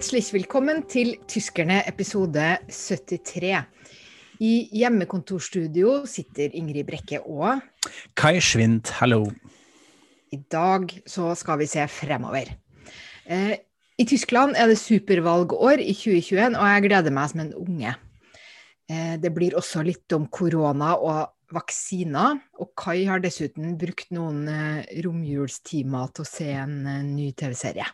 Herzlich willkommen til Tyskerne episode 73. I hjemmekontorstudio sitter Ingrid Brekke og Kai Schwint, hallo. I dag så skal vi se fremover. Eh, I Tyskland er det supervalgår i 2021, og jeg gleder meg som en unge. Eh, det blir også litt om korona og vaksiner, og Kai har dessuten brukt noen eh, romjulstimer til å se en eh, ny TV-serie.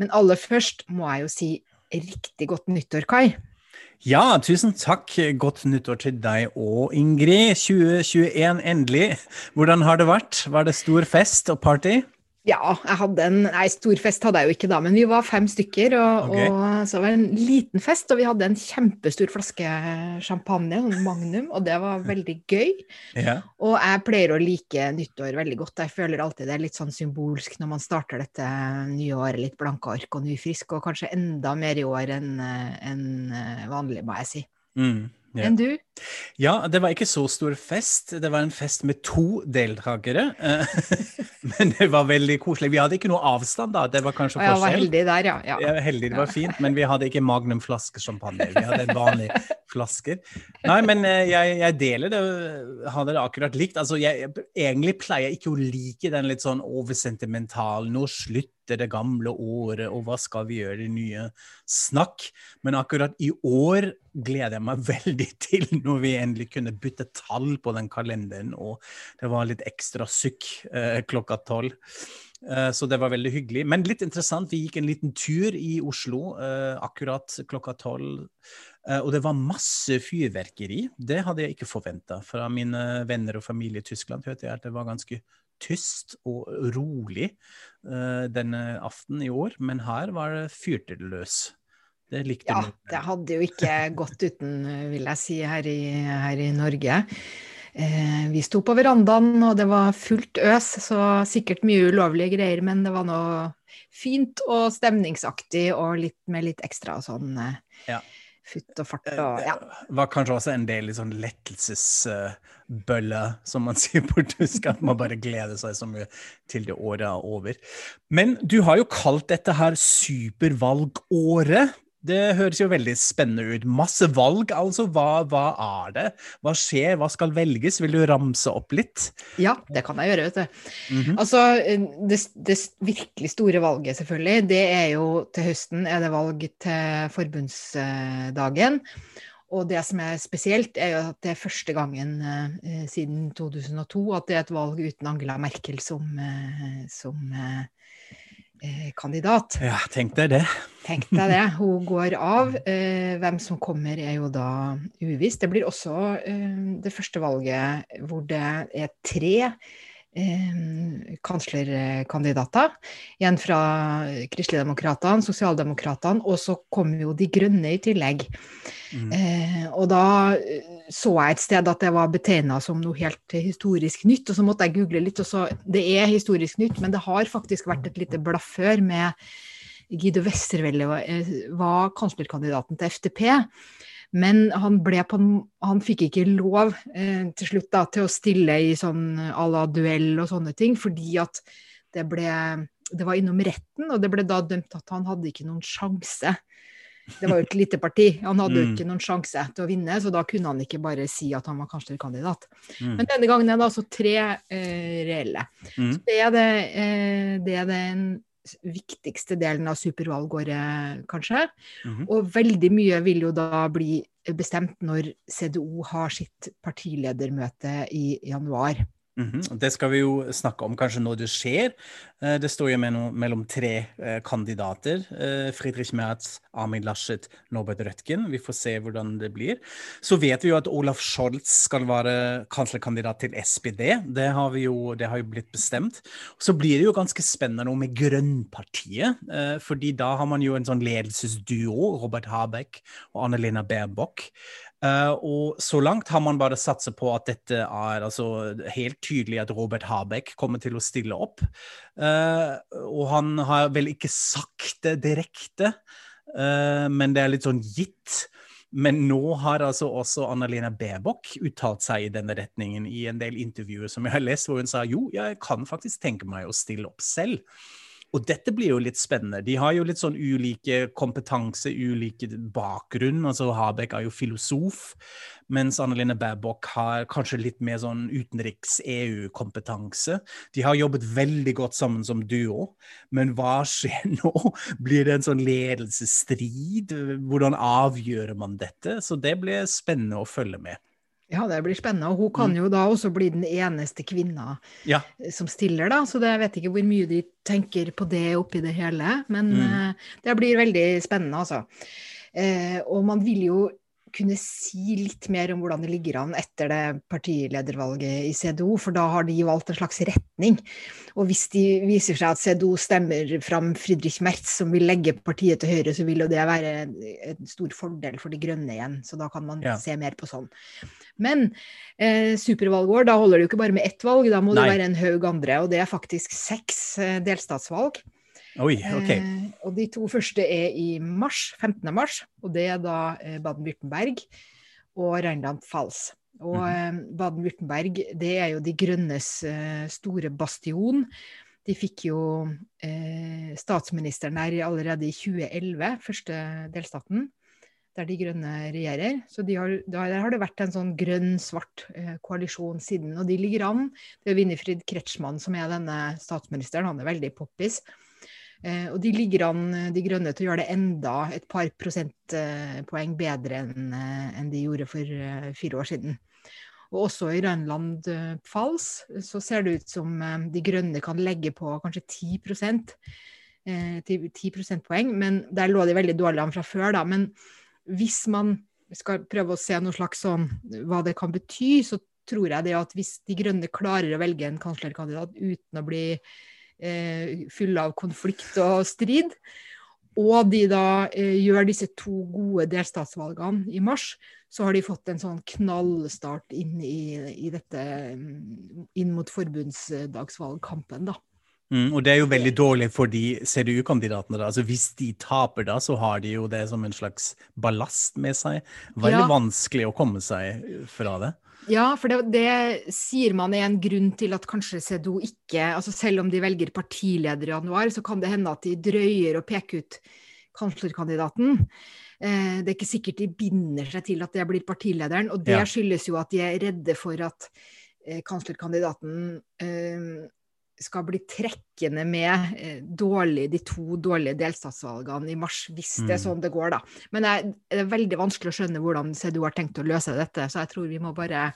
Men aller først må jeg jo si riktig godt nyttår, Kai. Ja, tusen takk. Godt nyttår til deg og Ingrid. 2021 endelig. Hvordan har det vært? Var det stor fest og party? Ja, jeg hadde en Nei, stor fest hadde jeg jo ikke da, men vi var fem stykker. Og, okay. og så var det en liten fest, og vi hadde en kjempestor flaske champagne, Magnum, og det var veldig gøy. Ja. Og jeg pleier å like nyttår veldig godt. Jeg føler alltid det er litt sånn symbolsk når man starter dette nye året, litt blanke ark og ny frisk, og kanskje enda mer i år enn en vanlig, må jeg si. Mm ja. enn du? Ja, det var ikke så stor fest. Det var en fest med to deltakere. men det var veldig koselig. Vi hadde ikke noe avstand, da. Det var kanskje forskjell. Jeg var heldig der, ja. ja. ja heldig, det var fint, men vi hadde ikke Magnum flaske. Vi hadde vanlige flasker. Nei, men eh, jeg, jeg deler det. Hadde det akkurat likt. Altså, jeg, egentlig pleier jeg ikke å like den litt sånn oversentimentale Nå slutter det gamle året, og hva skal vi gjøre i nye snakk? Men akkurat i år gleder jeg meg veldig til når vi endelig kunne bytte tall på den kalenderen, og det var litt ekstra sukk eh, klokka tolv. Eh, så det var veldig hyggelig. Men litt interessant, vi gikk en liten tur i Oslo eh, akkurat klokka tolv. Eh, og det var masse fyrverkeri. Det hadde jeg ikke forventa. Fra mine venner og familie i Tyskland hørte jeg at det var ganske tyst og rolig denne aften i år. Men her var det fyrte løs. Det likte Ja, det hadde jo ikke gått uten, vil jeg si, her i, her i Norge. Eh, vi sto på verandaen, og det var fullt øs, så sikkert mye ulovlige greier, men det var noe fint og stemningsaktig og litt, med litt ekstra sånn eh, ja. futt og fart og ja. Det var kanskje også en del sånn lettelsesbølle, uh, som man sier på tysk, at man bare gleder seg så mye til det året er over. Men du har jo kalt dette her supervalgåret. Det høres jo veldig spennende ut. Masse valg, altså. Hva, hva, er det? Hva skjer? Hva skal velges? Vil du ramse opp litt? Ja, det kan jeg gjøre, vet du. Mm -hmm. Altså, det, det, virkelig store valget, selvfølgelig, det er jo til høsten er det valg til forbundsdagen. Og det som er spesielt, er jo at det er første gangen eh, siden 2002 at det er et valg uten Angela Merkel som, eh, som eh, Eh, kandidat. Ja, tenk deg det. Tenk deg det. Hun går av. Eh, hvem som kommer er jo da uvisst. Det blir også eh, det første valget hvor det er tre eh, kanslerkandidater. En fra Kristeligdemokratene, Sosialdemokratene, og så kom jo De Grønne i tillegg. Mm. Eh, og da eh, så jeg et sted at det var betegna som noe helt historisk nytt, og så måtte jeg google litt. og så, Det er historisk nytt, men det har faktisk vært et lite blaff før med Guido Westervelle var, eh, var kanslerkandidaten til FTP. Men han, på, han fikk ikke lov eh, til slutt da, til å stille i sånn à la duell og sånne ting, fordi at det ble Det var innom retten, og det ble da dømt at han hadde ikke noen sjanse. Det var jo et lite parti. Han hadde jo mm. ikke noen sjanse til å vinne, så da kunne han ikke bare si at han var kanslerkandidat. Mm. Men denne gangen er det altså tre eh, reelle. Mm. Så det er, det, eh, det er den viktigste delen av supervalgåret, kanskje. Mm -hmm. Og veldig mye vil jo da bli bestemt når CDO har sitt partiledermøte i januar. Mm -hmm. Det skal vi jo snakke om kanskje når det skjer. Eh, det står jo mellom tre eh, kandidater. Eh, Friedrich Merz, Armin Laschet, Norbert Rødtgen. Vi får se hvordan det blir. Så vet vi jo at Olaf Scholz skal være kanslerkandidat til SPD. Det har, jo, det har jo blitt bestemt. Så blir det jo ganske spennende noe med Grønnpartiet. fordi da har man jo en sånn ledelsesduo, Robert Habeck og Annelena Baerbock. Uh, og så langt har man bare satset på at dette er altså, helt tydelig at Robert Habeck kommer til å stille opp. Uh, og han har vel ikke sagt det direkte, uh, men det er litt sånn gitt. Men nå har altså også Annalena Baerbock uttalt seg i denne retningen i en del intervjuer som jeg har lest, hvor hun sa jo, jeg kan faktisk tenke meg å stille opp selv. Og dette blir jo litt spennende. De har jo litt sånn ulike kompetanse, ulike bakgrunn. Altså Habek er jo filosof, mens Anneline Baerbock har kanskje litt mer sånn utenriks-EU-kompetanse. De har jobbet veldig godt sammen som duo, men hva skjer nå? Blir det en sånn ledelsesstrid? Hvordan avgjør man dette? Så det blir spennende å følge med. Ja, det blir spennende. Og hun kan mm. jo da også bli den eneste kvinna ja. som stiller, da. Så jeg vet ikke hvor mye de tenker på det oppi det hele. Men mm. uh, det blir veldig spennende, altså. Uh, og man vil jo kunne si litt mer om hvordan det ligger an etter det partiledervalget i CDO, for da har de valgt en slags retning. Og hvis de viser seg at CDO stemmer fram Friedrich Merz, som vil legge partiet til høyre, så vil jo det være en stor fordel for De grønne igjen. Så da kan man ja. se mer på sånn. Men eh, supervalgår, da holder det jo ikke bare med ett valg, da må Nei. det være en haug andre. Og det er faktisk seks eh, delstatsvalg. Oi, ok. Eh, og de to første er i mars, 15. mars, og det er da eh, Baden-Würtemberg og Rheinland-Pfalz. Og mm -hmm. Baden-Würtemberg, det er jo De grønnes eh, store bastion. De fikk jo eh, statsministeren der allerede i 2011, første delstaten, der De grønne regjerer. Så de har, der har det vært en sånn grønn-svart eh, koalisjon siden. Og de ligger an. Det er Winifred Kretschmann som er denne statsministeren, han er veldig poppis. Eh, og de ligger an, De grønne, til å gjøre det enda et par prosentpoeng bedre enn eh, de gjorde for eh, fire år siden. Og også i Rønland-Pfalz så ser det ut som De grønne kan legge på kanskje 10% 10 prosentpoeng, men der lå de veldig dårlig an fra før, da. Men hvis man skal prøve å se noe slags sånn hva det kan bety, så tror jeg det at hvis De grønne klarer å velge en kanslerkandidat uten å bli eh, fulle av konflikt og strid. Og de da eh, gjør disse to gode delstatsvalgene i mars, så har de fått en sånn knallstart inn i, i dette mm, inn mot forbundsdagsvalgkampen, da. Mm, og det er jo veldig dårlig for de CDU-kandidatene. da. Altså Hvis de taper, da, så har de jo det som en slags ballast med seg. Veldig ja. vanskelig å komme seg fra det. Ja, for det, det, sier man er en grunn til at kanskje CDO ikke altså Selv om de velger partileder i januar, så kan det hende at de drøyer å peke ut kanslerkandidaten. Eh, det er ikke sikkert de binder seg til at det blir partilederen. Og det ja. skyldes jo at de er redde for at eh, kanslerkandidaten eh, skal bli trekkende med eh, dårlig, de to dårlige delstatsvalgene i mars, hvis det er mm. sånn det går, da. Men det er, veldig vanskelig å skjønne hvordan CDU har tenkt å løse dette, så jeg tror vi må bare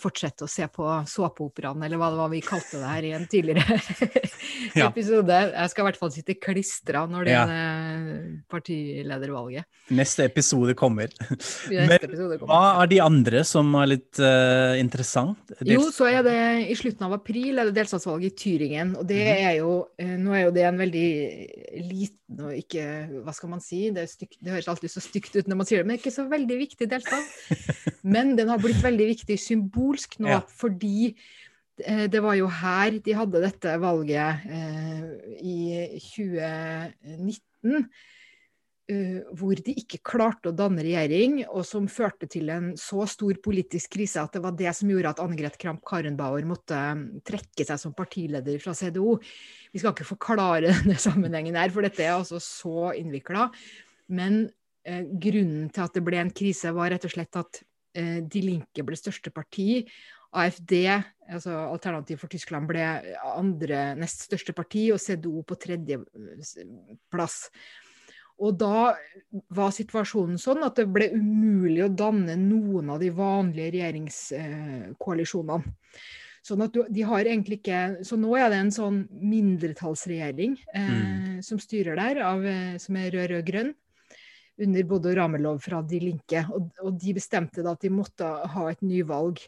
fortsette å se på såpeoperaen, eller hva det var vi kalte det her i en tidligere ja. episode. Jeg skal i hvert fall sitte klistra når det ja. eh, partiledervalget. Neste episode kommer. Neste Men episode kommer. hva er de andre som er litt uh, interessant? Dels jo, så er det i slutten av april er det delstatsvalget i Tyringen. Og det mhm. er jo uh, Nå er jo det en veldig liten og ikke Hva skal man si? Det, styk, det høres alltid så stygt ut når man sier det, men det er ikke så veldig viktig delstat. Men den har blitt veldig viktig symbolsk nå, ja. fordi eh, det var jo her de hadde dette valget eh, i 2019. Uh, eh, hvor de ikke klarte å danne regjering, og som førte til en så stor politisk krise at det var det som gjorde at Annegret Kramp-Karrenbauer måtte mm, trekke seg som partileder fra CDO. Vi skal ikke forklare denne sammenhengen her, for dette er altså så innvikla. Men uh, grunnen til at det ble en krise, var rett og slett at De Linke ble største parti. AFD, altså Alternativ for Tyskland, ble andre nest største parti, og CDO på tredje eh. Og da var situasjonen sånn at det ble umulig å danne noen av de vanlige regjeringskoalisjonene. Sånn at de har egentlig ikke Så nå er det en sånn mindretallsregjering eh, mm. som styrer der, av, eh, som er rød-rød-grønn under både Ramelov fra De Linke. Og, og, de bestemte da at de måtte ha et nyvalg.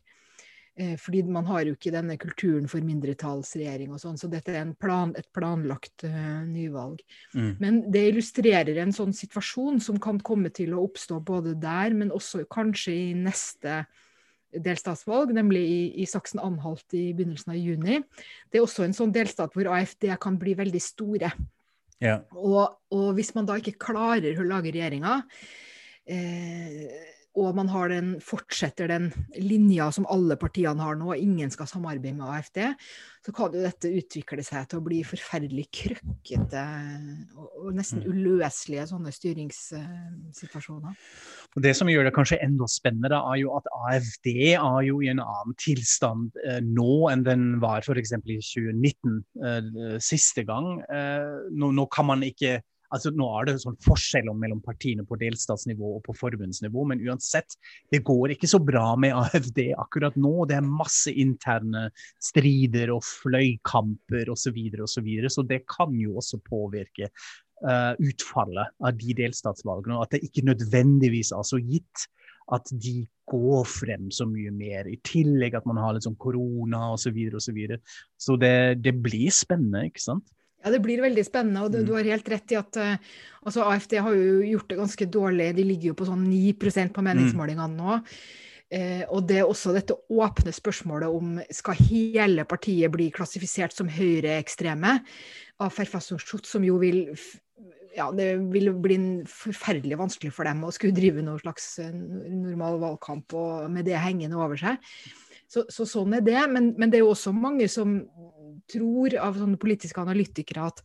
Eh, fordi man har jo ikke denne kulturen for mindretallsregjering og sånn, så dette er plan, et planlagt uh, nyvalg. Mm. Men det illustrerer en sånn situasjon som kan komme til å oppstå både der, men også kanskje i neste delstatsvalg, nemlig i, i Saksen-Anhalt i begynnelsen av juni. Det er også en sånn delstat hvor AFD kan bli veldig store. Ja. Og, og, hvis man da ikke klarer å lage regjeringa, eh, og og man den, fortsetter den linja som alle partiene har nå, ingen skal samarbeide med AFD, så kan jo dette utvikle seg til å bli forferdelig krøkkete og, og nesten mm. uløselige sånne styringssituasjoner. Og Det som gjør det kanskje enda spennende, er jo at AFD er jo i en annen tilstand eh, nå enn den var f.eks. i 2019, eh, siste gang. Eh, nå, nå kan man ikke altså Nå er det sånn forskjell mellom partiene på delstatsnivå og på forbundsnivå, men uansett, det går ikke så bra med AFD akkurat nå. Det er masse interne strider og fløykamper osv. Så, videre, og så, videre, så det kan jo også påvirke uh, utfallet av de delstatsvalgene. Og at det ikke nødvendigvis er så gitt at de går frem så mye mer. I tillegg at man har litt sånn korona osv. Så, videre, og så, videre. så det, det blir spennende, ikke sant? Ja, Det blir veldig spennende. og Du, du mm. har helt rett i at uh, altså AFD har jo gjort det ganske dårlig. De ligger jo på sånn 9% på meningsmålingene nå. Uh, og det er også dette åpne spørsmålet om skal hele partiet bli klassifisert som høyreekstreme av Schutz, som jo vil ja, det vil bli forferdelig vanskelig for dem å skulle drive noen slags eh, normal valgkamp og med det hengende over seg. Så, så sånn er det. Men, men, det er jo også mange som tror, av sånne politiske analytikere, at,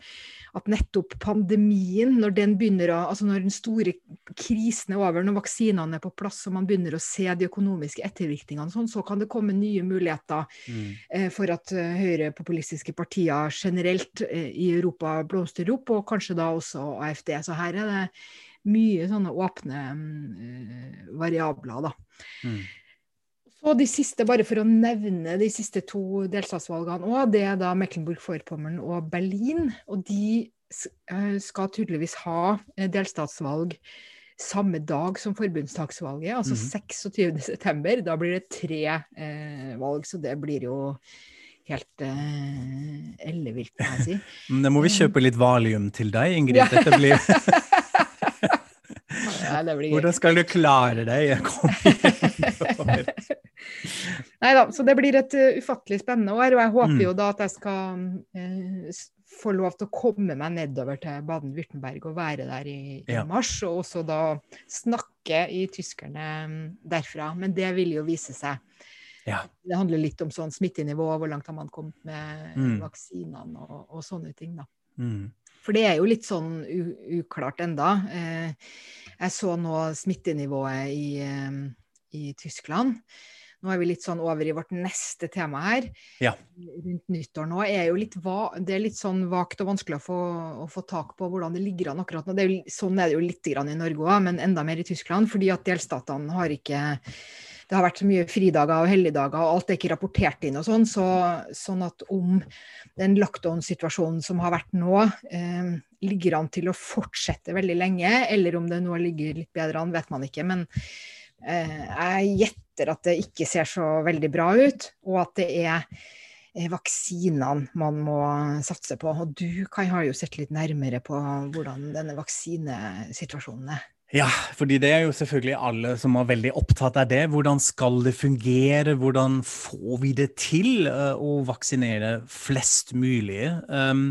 at, nettopp pandemien, når den begynner å, altså når den store krisen er over, når vaksinene er på plass og man begynner å se de økonomiske ettervirkningene, sånn, så kan det komme nye muligheter mm. eh, for at uh, høyrepopulistiske partier generelt eh, i Europa blomstrer opp, og kanskje da også AFD. Så her er det mye sånne åpne um, variabler, da. Mm. Så de siste, bare for å nevne de siste to delstatsvalgene òg, det er da Mecklenburg-Vorpommern og Berlin. Og de eh, skal tydeligvis ha eh, delstatsvalg samme dag som forbundstaksvalget, altså mm -hmm. 26.9. Da blir det tre eh, valg, så det blir jo helt eh, ellevilt, må jeg si. Men da må vi kjøpe litt valium til deg, Ingrid. Dette blir ja, Hvordan skal du klare deg? Nei da, så det blir et uh, ufattelig spennende år. Og jeg håper mm. jo da at jeg skal uh, få lov til å komme meg nedover til Baden-Würtemberg og være der i, i ja. mars. Og også da snakke i tyskerne um, derfra. Men det vil jo vise seg. Ja. Det handler litt om sånn smittenivå, hvor langt har man kommet med mm. vaksinene og, og, sånne ting, da. Mm. For det er jo litt sånn uklart enda. Eh, jeg så nå smittenivået i, eh, i Tyskland. Nå er vi litt sånn over i vårt neste tema her. Ja. Rundt nyttår nå er jo litt, det er litt sånn vagt og vanskelig å få, å få, tak på hvordan det ligger an akkurat nå. Er jo, sånn er det jo litt i Norge òg, men enda mer i Tyskland. Fordi at delstatene har ikke det har vært så mye fridager og helligdager, og alt er ikke rapportert inn og sånn. Så, sånn at om den lockdown-situasjonen som har vært nå, eh, ligger an til å fortsette veldig lenge, eller om det nå ligger litt bedre an, vet man ikke. Men jeg gjetter at det ikke ser så veldig bra ut, og at det er eh, vaksinene man må satse på. Og du Kai, har jo sett litt nærmere på hvordan denne vaksinesituasjonen er. Ja, fordi det er jo selvfølgelig alle som er veldig opptatt av det. Hvordan skal det fungere? Hvordan får vi det til uh, å vaksinere flest mulig? Um,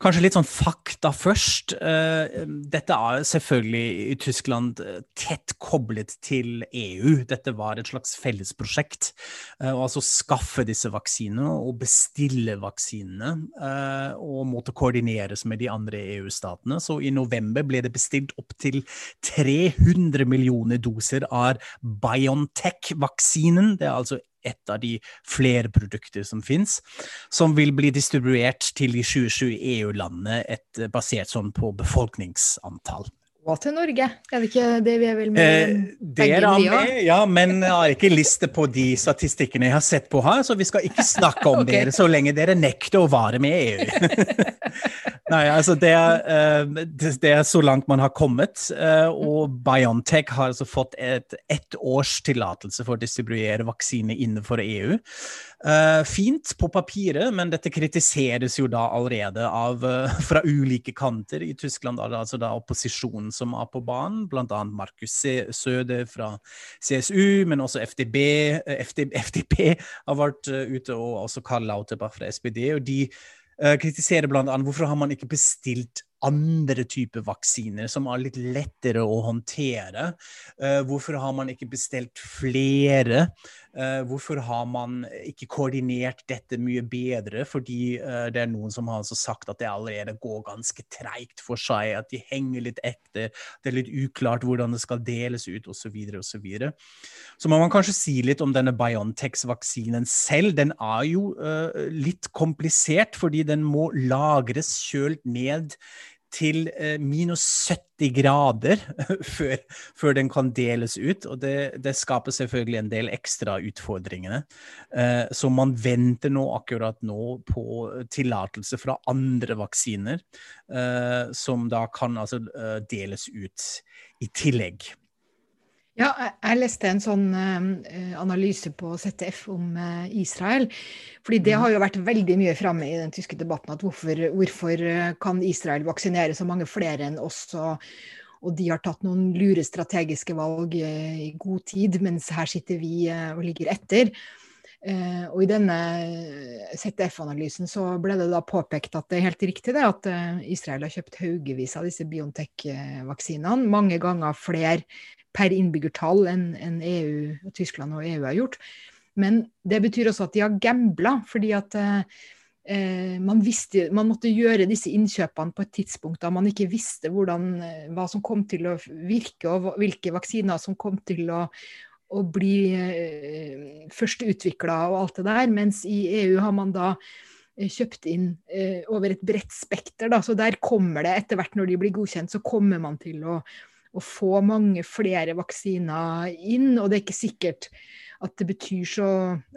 kanskje litt sånn fakta først. Uh, dette er selvfølgelig i Tyskland eh, tett koblet til EU. Dette var et slags fellesprosjekt. Uh, altså skaffe disse vaksinene og bestille vaksinene. og måtte koordineres med de andre EU-statene. Så i november ble det bestilt opp til 300 millioner doser av Biontech-vaksinen. Det er altså et av de flere produkter som finnes, som vil bli distribuert til de 27 EU-landene basert sånn på befolkningsantall og til Norge. Er det ikke det vi er vel med? Eh, det er med, ja, men jeg har ikke liste på de statistikkene jeg har sett på her, så vi skal ikke snakke om okay. dere så lenge dere nekter å være med i EU. Nei, altså det er, uh, det er, så langt man har kommet, uh, og Biontech har altså fått et ett års tillatelse for å distribuere vaksine innenfor EU. Uh, fint på papiret, men dette kritiseres jo da allerede av, uh, fra ulike kanter i Tyskland. Altså da opposisjonen som er på banen, bl.a. Markus Søde fra CSU, men også FDB, uh, FD, FDP har vært uh, ute, og også Karl Lauterbach fra SPD. og de kritiserer bl.a. hvorfor har man ikke bestilt andre typer vaksiner som er litt lettere å håndtere? Hvorfor har man ikke bestilt flere? Uh, hvorfor har man ikke koordinert dette mye bedre? Fordi uh, det er noen som har altså sagt at det allerede går ganske treigt for seg, at de henger litt ekte, det er litt uklart hvordan det skal deles ut, osv. Så, videre, og så, så må man kanskje si litt om denne Biontech-vaksinen selv. Den er jo uh, litt komplisert, fordi den må lagres kjølt ned til eh, minus 70 grader før, før, den kan deles ut. Og det, det, skaper selvfølgelig en del ekstra utfordringer. Eh, så man venter nå akkurat nå på tillatelse fra andre vaksiner, eh, som da kan altså deles ut i tillegg. Ja, jeg leste en sånn uh, analyse på ZTF om uh, Israel. fordi det mhm. har jo vært veldig mye framme i den tyske debatten at hvorfor, hvorfor kan Israel vaksinere så mange flere enn oss? Og, og de har tatt noen lure strategiske valg i god tid, mens her sitter vi og ligger etter. og i denne ZTF-analysen så ble det da påpekt at det er helt riktig det at Israel har kjøpt haugevis av disse Biontech-vaksinene. Mange ganger flere per innbyggertall enn en EU, Tyskland og EU har gjort. Men det betyr også at de har gambla, fordi at eh, man, visste, man, måtte gjøre disse innkjøpene på et tidspunkt da man ikke visste hvordan, eh, hva som kom til å virke, og hvilke vaksiner som kom til å, å bli eh, først utvikla og alt det der. Mens i EU har man da eh, kjøpt inn eh, over et bredt spekter. Da. Så der kommer det etter hvert, når de blir godkjent, så kommer man til å å få mange flere vaksiner inn. Og det er ikke sikkert at det betyr så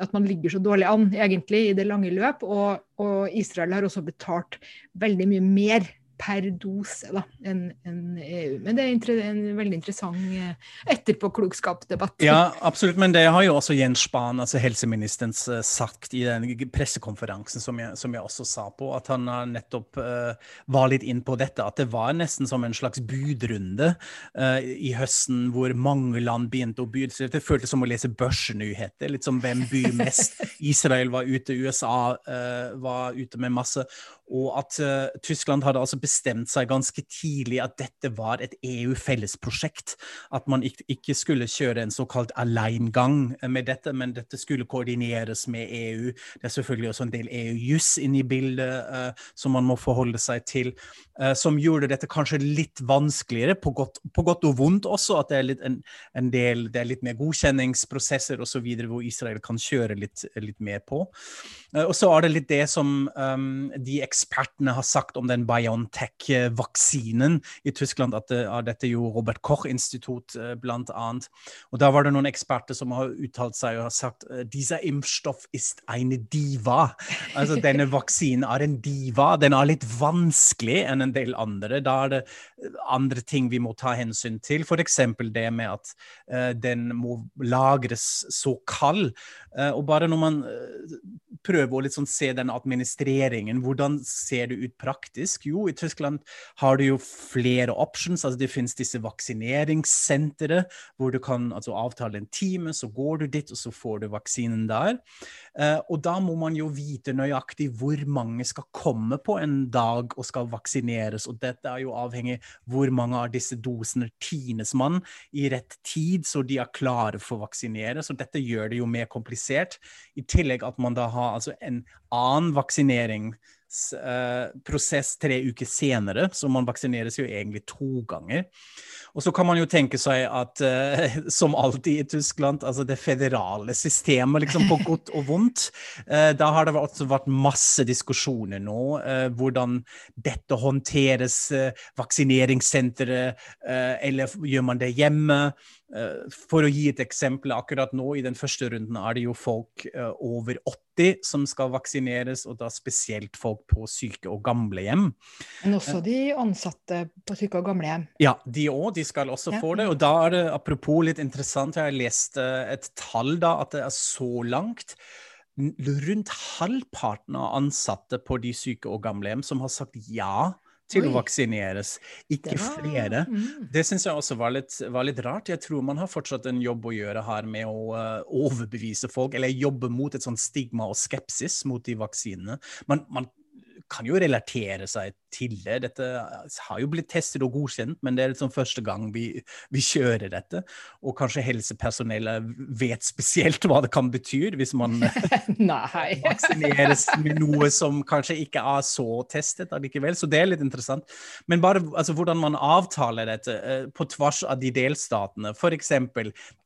at man ligger så dårlig an, egentlig, i det lange løp. Og, og Israel har også betalt veldig mye mer per dose da, enn en EU. Men det er en veldig interessant eh, etterpåklokskapsdebatt. Ja, absolutt. Men det har jo også Jens Spahn, altså helseministeren, sagt i den pressekonferansen som jeg, som jeg også sa på, at han nettopp uh, var litt inn på dette. At det var nesten som en slags budrunde uh, i høsten hvor mange land begynte å by. Det føltes som å lese børsnyheter. Litt som hvem byr mest. Israel var ute, USA uh, var ute med masse. Og at Tyskland hadde altså bestemt seg ganske tidlig at dette var et EU-fellesprosjekt. At man ikke skulle kjøre en såkalt aleingang med dette, men dette skulle koordineres med EU. Det er selvfølgelig også en del EU-juss inne i bildet uh, som man må forholde seg til, uh, som gjorde dette kanskje litt vanskeligere, på godt, på godt og vondt også. At det er litt, en, en del, det er litt mer godkjenningsprosesser osv. hvor Israel kan kjøre litt, litt mer på. Uh, og så er det litt det som um, de ekspertene har sagt om den Biontech Biontech-vaksinen i Tyskland. At det, er dette jo Robert Koch-institutt, bl.a. blant annet. Og da var det noen eksperter som har uttalt seg og har sagt eh, dieser Impfstoff ist eine diva. Altså denne vaksinen er en diva. Den er litt vanskelig enn en del andre. Da er det eh, andre ting vi må ta hensyn til. F.eks. det med at uh, den må lagres så kald. Uh, og bare når man uh, prøver å liksom se den administreringen, hvordan ser det ut praktisk? Jo, i Tyskland har du jo flere options. altså Det finnes disse vaksineringssentre hvor du kan altså, avtale en time, så går du dit, og så får du vaksinen der. Uh, og da må man jo vite nøyaktig hvor mange skal komme på en dag og skal vaksineres. Og dette er jo avhengig hvor mange av disse dosene tines man i rett tid, så de er klare for å vaksinere. Så dette gjør det jo mer komplisert. I tillegg at man da har altså en annen vaksinering prosess tre uker senere, så man vaksineres jo egentlig to ganger. Og så kan man jo tenke seg at, uh, som alltid i Tyskland, altså det federale systemet, liksom på godt og vondt, uh, da har det også vært masse diskusjoner nå. Hvordan dette håndteres, vaksineringssenteret, eller gjør man det hjemme? For å gi et eksempel, akkurat nå i den første runden er det jo folk over 80 som skal vaksineres, og da spesielt folk på syke- og gamlehjem. Men også de ansatte på syke- og gamlehjem? Ja, de òg. De skal også ja. få det. Og da er det apropos litt interessant, jeg har lest eh, et tall da, at det er så langt. Rundt halvparten av ansatte på de syke og gamlehjem som har sagt ja til Oi. å vaksineres, ikke det var... flere. Mm. Det syns jeg også var litt, var litt, rart. Jeg tror man har fortsatt en jobb å gjøre her med å uh, overbevise folk, eller jobbe mot et sånt stigma og skepsis mot de vaksinene. Man, man kan jo relatere seg til det. Dette har jo blitt testet og godkjent, men det er liksom første gang vi, vi kjører dette. Og kanskje helsepersonellet vet spesielt hva det kan bety hvis man vaksineres med noe som kanskje ikke er så testet allikevel. Så det er litt interessant. Men bare altså, hvordan man avtaler dette uh, på tvers av de delstatene. F.eks.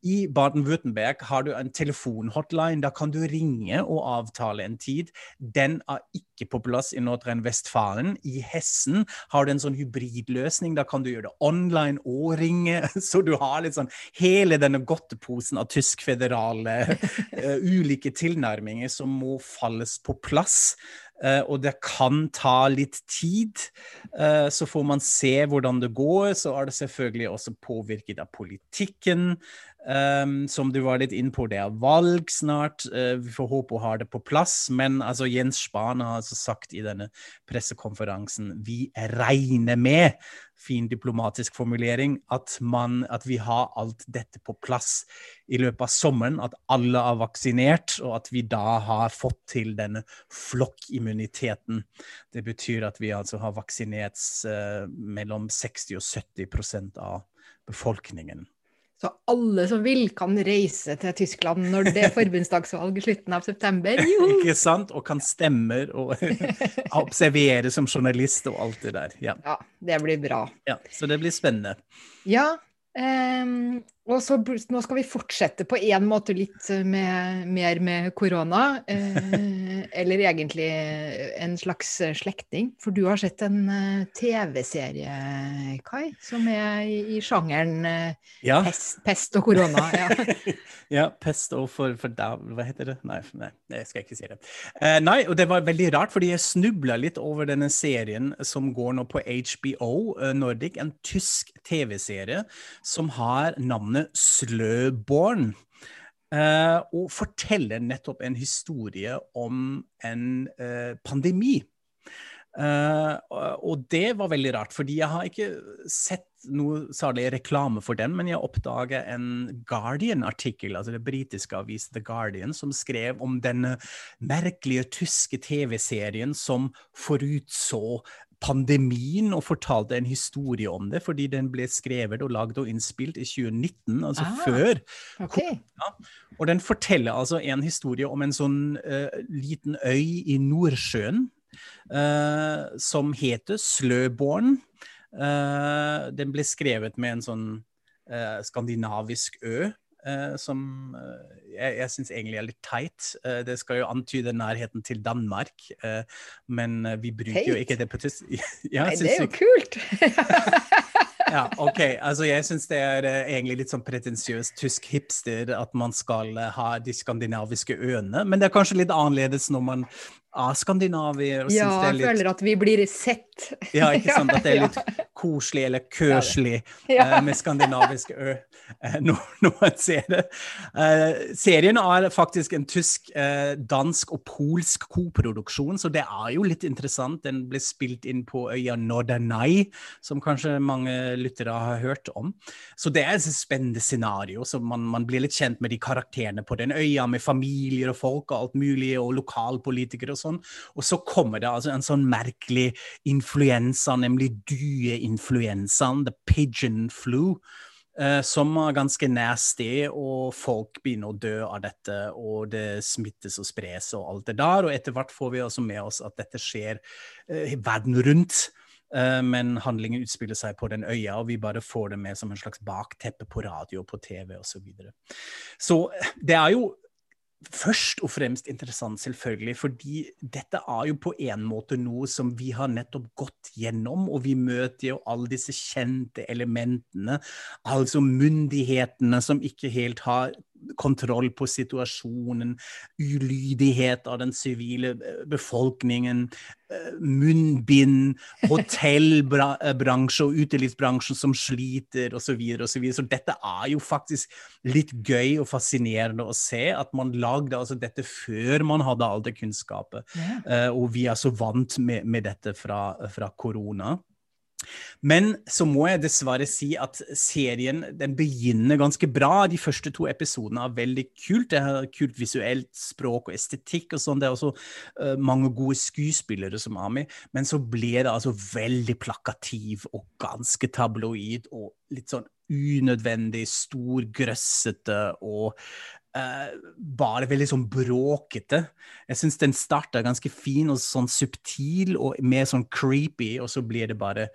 i Baden-Würtemberg har du en telefonhotline. Da kan du ringe og avtale en tid. Den er ikke på plass i Nordrhein-Westfalen. I Hessen har du en sånn hybridløsning. Da kan du gjøre det online og ringe. Så du har litt sånn hele denne godteposen av tysk-federale uh, ulike tilnærminger som må falles på plass. Uh, og det kan ta litt tid. Uh, så får man se hvordan det går. Så er det selvfølgelig også påvirket av politikken. Um, som du var litt inn på, det er valg snart. Uh, vi får håpe å ha det på plass. Men altså, Jens Spahn har altså sagt i denne pressekonferansen vi regner med, fin diplomatisk formulering, at, man, at vi har alt dette på plass i løpet av sommeren. At alle er vaksinert, og at vi da har fått til denne flokkimmuniteten. Det betyr at vi altså har vaksinert uh, mellom 60 og 70% av befolkningen. Så alle som vil, kan reise til Tyskland når det er forbundsdagsvalg i slutten av september. Jo. Ikke sant? Og kan stemme og observere som journalist og alt det der. Ja. ja, det blir bra. Ja, Så det blir spennende. Ja, Um, og så nå skal vi fortsette på en måte litt med, mer med korona. Eh, eller egentlig en slags slektning. For du har sett en uh, TV-serie, Kai, som er i, i sjangeren eh, ja. pest, pest, og korona. Ja, ja pest og for, for da, Hva heter det? Nei, nei, jeg skal ikke si det. nei, og det var veldig rart, fordi jeg snubla litt over denne serien som går nå på HBO Nordic, en tysk TV-serie som har navnet Sløborn. Uh, og forteller nettopp en historie om en uh, pandemi. Uh, og det var veldig rart, fordi jeg har ikke sett noe særlig reklame for den, men jeg oppdaga en Guardian-artikkel, altså det britiske avisen The Guardian, som skrev om denne merkelige tyske TV-serien som forutså pandemien og fortalte en historie om det, fordi den ble skrevet og lagd og innspilt i 2019, altså ah, før. Okay. Ja. Og den forteller altså en historie om en sånn uh, liten øy i Nordsjøen uh, som heter Sløborn. Uh, den ble skrevet med en sånn skandinavisk ø. Uh, som uh, jeg, jeg syns egentlig er litt teit. Uh, det skal jo antyde nærheten til Danmark, men vi bruker teit? jo ikke det på tysk. ja, Nei, det er jo kult! ja, OK. Altså, jeg syns det er egentlig litt sånn pretensiøst tysk hipster at man skal ha de skandinaviske øene, men det er kanskje litt annerledes når man er skandinavier. ja, jeg litt... føler at vi blir sett. ja, ikke sant. At det er litt koselig eller køslig ja. uh, med skandinavisk ø uh, når man ser det. Uh, serien er faktisk en tysk, dansk og polsk koproduksjon, så det er jo litt interessant. Den ble spilt inn på øya Norderney, som kanskje mange lyttere har hørt om. Så det er et spennende scenario. så man, man blir litt kjent med de karakterene på den øya, med familier og folk og alt mulig, og lokalpolitikere og sånn. Og så kommer det altså en sånn merkelig influensa, nemlig dueinfluensaen, the pigeon flu. Uh, som er ganske nasty, og folk begynner å dø av dette. Og det smittes og spres og alt det der. Og etter hvert får vi også med oss at dette skjer uh, verden rundt. Uh, men handlingen utspiller seg på den øya, og vi bare får det med som en slags bakteppe på radio, på TV osv. Så, videre. så det er jo først og fremst interessant, selvfølgelig, fordi dette er jo på en måte noe som vi har nettopp gått gjennom, og vi møter jo alle disse kjente elementene, altså myndighetene som ikke helt har kontroll på situasjonen, ulydighet av den sivile eh, befolkningen, eh, munnbind, hotellbransje og utelivsbransjen som sliter, osv. Så, videre, og så, videre. så dette er jo faktisk litt gøy og fascinerende å se, at man lagde altså dette før man hadde all det kunnskapet. Yeah. Uh, og vi er så vant med, med dette fra korona. Men så må jeg dessverre si at serien den begynner ganske bra. De første to episodene er veldig kult. Det er kult visuelt språk og estetikk og sånn. Det er også uh, mange gode skuespillere som med. Men så blir det altså veldig plakativ og ganske tabloid og litt sånn unødvendig stor, grøssete og uh, bare veldig sånn bråkete. Jeg syns den starta ganske fin og sånn subtil og mer sånn creepy, og så blir det bare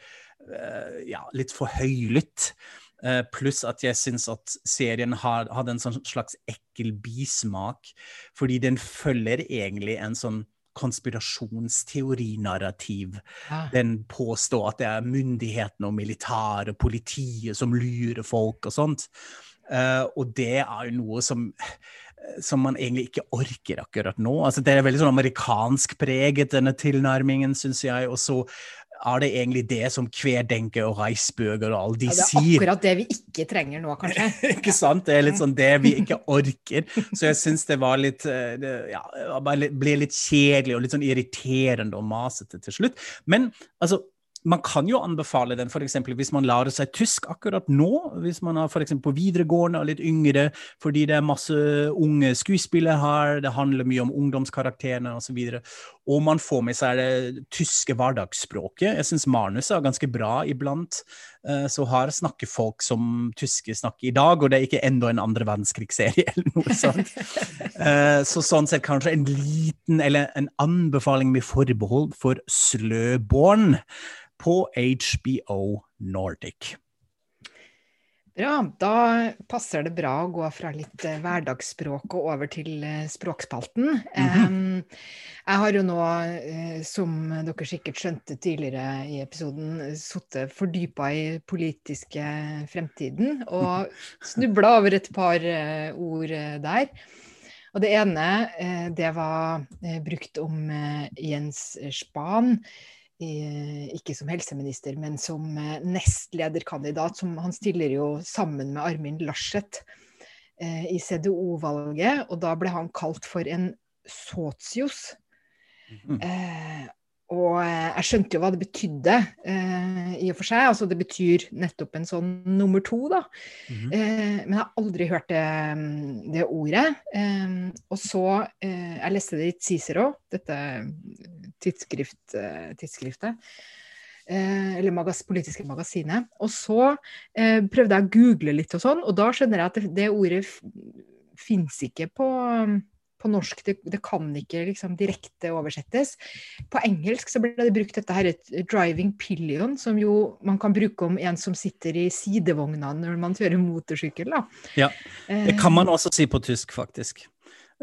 uh, ja, litt for høylytt. Uh, pluss at jeg syns at serien har, hadde en sånn slags ekkel bismak, fordi den følger egentlig en sånn konspirasjonsteorinarrativ. Ja. Den påstår at det er myndighetene og militæret og politiet som lurer folk og sånt. Eh, og det er jo noe som som man egentlig ikke orker akkurat nå. Altså, det er veldig sånn amerikansk preget, denne tilnærmingen, syns jeg. Og så er det egentlig det som Kvedenke og Reisbøger og alle de Ja, det er sier. akkurat det vi ikke trenger nå, kanskje. ikke sant? Det er litt sånn det vi ikke orker. Så jeg syns det var litt eh, det, Ja, det ble litt kjedelig og litt sånn irriterende og masete til slutt. Men altså man kan jo anbefale den f.eks. hvis man lærer seg tysk akkurat nå, hvis man er eksempel på videregående og litt yngre, fordi det er masse unge skuespillere her, det handler mye om ungdomskarakterene osv. Og, så videre. og man får med seg det tyske hverdagsspråket. Jeg syns manuset er ganske bra iblant. Eh, Så har snakkefolk som tyske snakker i dag, og det er ikke enda en andre verdenskrigsserie eller noe sånt. Eh, Så sånn sett kanskje en liten, eller en anbefaling med forbehold for Sløborn på HBO Nordic. Bra, da passer det bra å gå fra litt eh, hverdagsspråk og over til eh, språkspalten. Em, jeg har jo nå, som dere sikkert skjønte tidligere i episoden, sittet fordypa i politiske fremtiden og snubla over et par ord der. Og det ene, det var brukt om Jens Spahn ikke som helseminister, men som eh, nestlederkandidat. Som han stiller jo sammen med Armin Laschet eh, i CDO-valget, og da ble han kalt for en sotius. Mm. Eh, og eh, jeg skjønte jo hva det betydde, eh, i og for seg. Altså det betyr nettopp en sånn nummer to, da. Mm. Eh, men jeg har aldri hørt det, det ordet. Eh, og så eh, Jeg leste det i Cicero, dette tidsskrift, eh, tidsskriftet. Eh, eller magas, politiske magasinet. Og så eh, prøvde jeg å google litt og sånn, og da skjønner jeg at det, det ordet fins ikke på, på norsk. Det, det kan ikke liksom direkte oversettes. På engelsk så ble det brukt dette her, driving pillion, som jo man kan bruke om en som sitter i sidevogna når man kjører motorsykkel. Da. Ja, Eh, Det kan man også si på tysk, faktisk.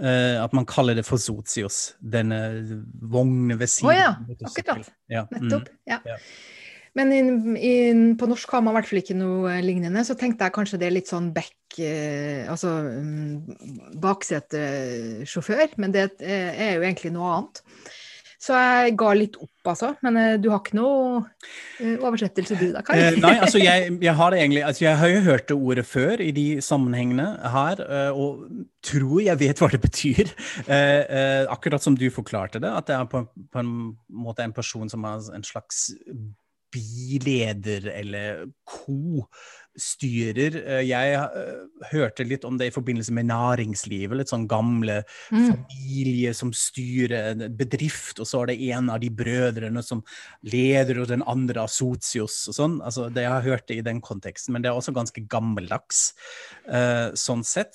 Eh, at man kaller det for sotius. Denne vognen ved siden Å ja, akkurat. Ja, mm. Nettopp. Ja. Ja. Men in, in, på norsk har man i hvert fall ikke noe lignende, så tenkte jeg kanskje det er litt sånn back eh, Altså um, baksetesjåfør, men det eh, er jo egentlig noe annet. Så jeg ga litt opp, altså. Men eh, du har ikke noe eh, oversettelse du, da, Kai? Eh, nei, altså jeg, jeg har det egentlig altså Jeg har jo hørt det ordet før i de sammenhengene her, eh, og tror jeg vet hva det betyr. Eh, eh, akkurat som du forklarte det, at det er på, på en måte en person som er en slags bileder eller co-styrer. Eh, Jeg eh, hørte litt om det i forbindelse med næringslivet. Litt sånn gamle Mm. familie som styrer en bedrift, og så er det en av de brødrene som leder, og den andre er sotios og sånn. Altså, det jeg har hørt det i den konteksten, men det er også ganske gammeldags eh, sånn sett.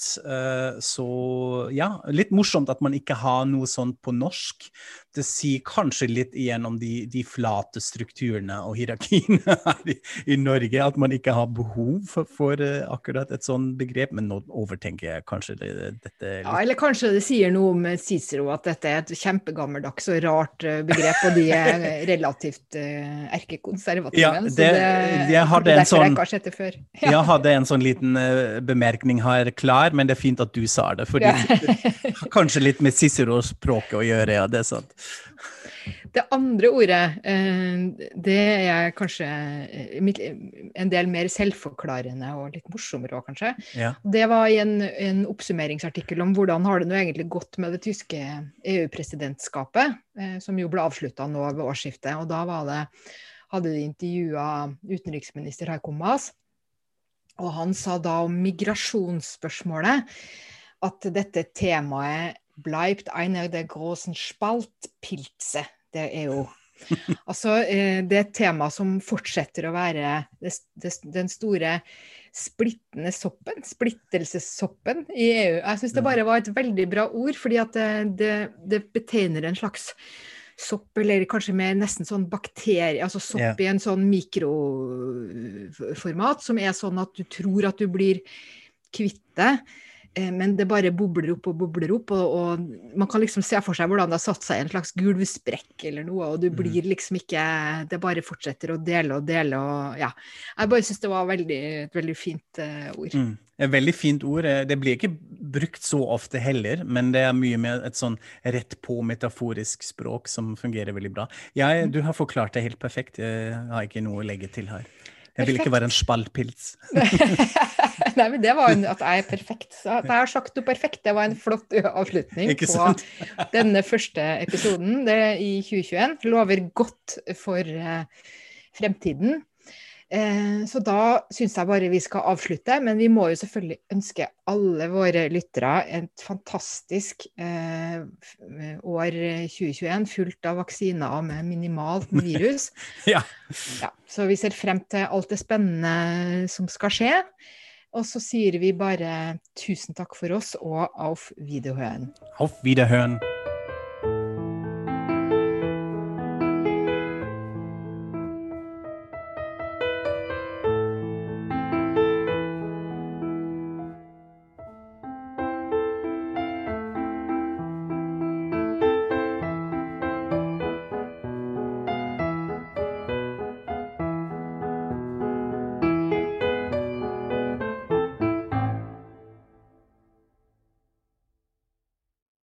Så ja, litt morsomt at man ikke har noe sånt på norsk. Det sier kanskje litt igjen om de, de flate strukturene og hierarkiene her i, i Norge, at man ikke har behov for, for eh, akkurat et sånt begrep. Men nå overtenker jeg kanskje det, dette litt. Ja, eller kanskje det sier noe om Cicero, at dette er et kjempegammeldags og rart eh, begrep, og de er relativt uh, erkekonservative. Ja, så det- jeg hadde en sånn- jeg ikke har sett det før. Jeg hadde en sånn liten uh, bemerkning her klar, men det er fint at du sa det. for det har kanskje litt med Cicero-språket å gjøre, ja, det er sant. Det andre ordet, eh, det er kanskje eh, en del mer selvforklarende og litt morsommere òg, kanskje. Ja. Det var i en, en oppsummeringsartikkel om hvordan har det nå egentlig gått med det tyske EU-presidentskapet, eh, som jo ble avslutta nå ved årsskiftet. Og da var det hadde de intervjua utenriksminister Heiko Maas. Og han sa da om migrasjonsspørsmålet at dette temaet bleibt einer der großen Spaltpilze. Det er jo Altså, eh, det er et tema som fortsetter å være det, det, den store splittende soppen, splittelsessoppen i EU. Jeg syns det bare var et veldig bra ord, fordi at det, det, det betegner en slags sopp, eller kanskje mer nesten sånn bakterie, altså sopp yeah. i en sånn mikroformat, som er sånn at du tror at du blir kvitt det. Eh, men det bare bobler opp og bobler opp, og, og, man kan liksom se for seg hvordan det har satt seg en slags gulvsprekk eller noe, og du mm. blir liksom ikke Det bare fortsetter å dele og dele og ja. Jeg bare syns det var veldig, et veldig fint uh, ord. Mm. Et veldig fint ord. Eh, det blir ikke brukt så ofte heller, men det er mye med et sånn rett på metaforisk språk som fungerer veldig bra. Jeg, mm. du har forklart det helt perfekt. Jeg har ikke noe å legge til her. Jeg vil ikke være en spaltpils. Nei, men det var en, at jeg er perfekt. Så at jeg har sagt noe perfekt, det var en flott avslutning på denne første episoden det i 2021. Lover godt for uh, fremtiden. Eh, så da syns jeg bare vi skal avslutte. Men vi må jo selvfølgelig ønske alle våre lyttere et fantastisk eh, år 2021, fullt av vaksiner med minimalt med virus. ja. ja. Så vi ser frem til alt det spennende som skal skje. Og så sier vi bare tusen takk for oss og auf Wiederhøen. Auf Wiederhøen.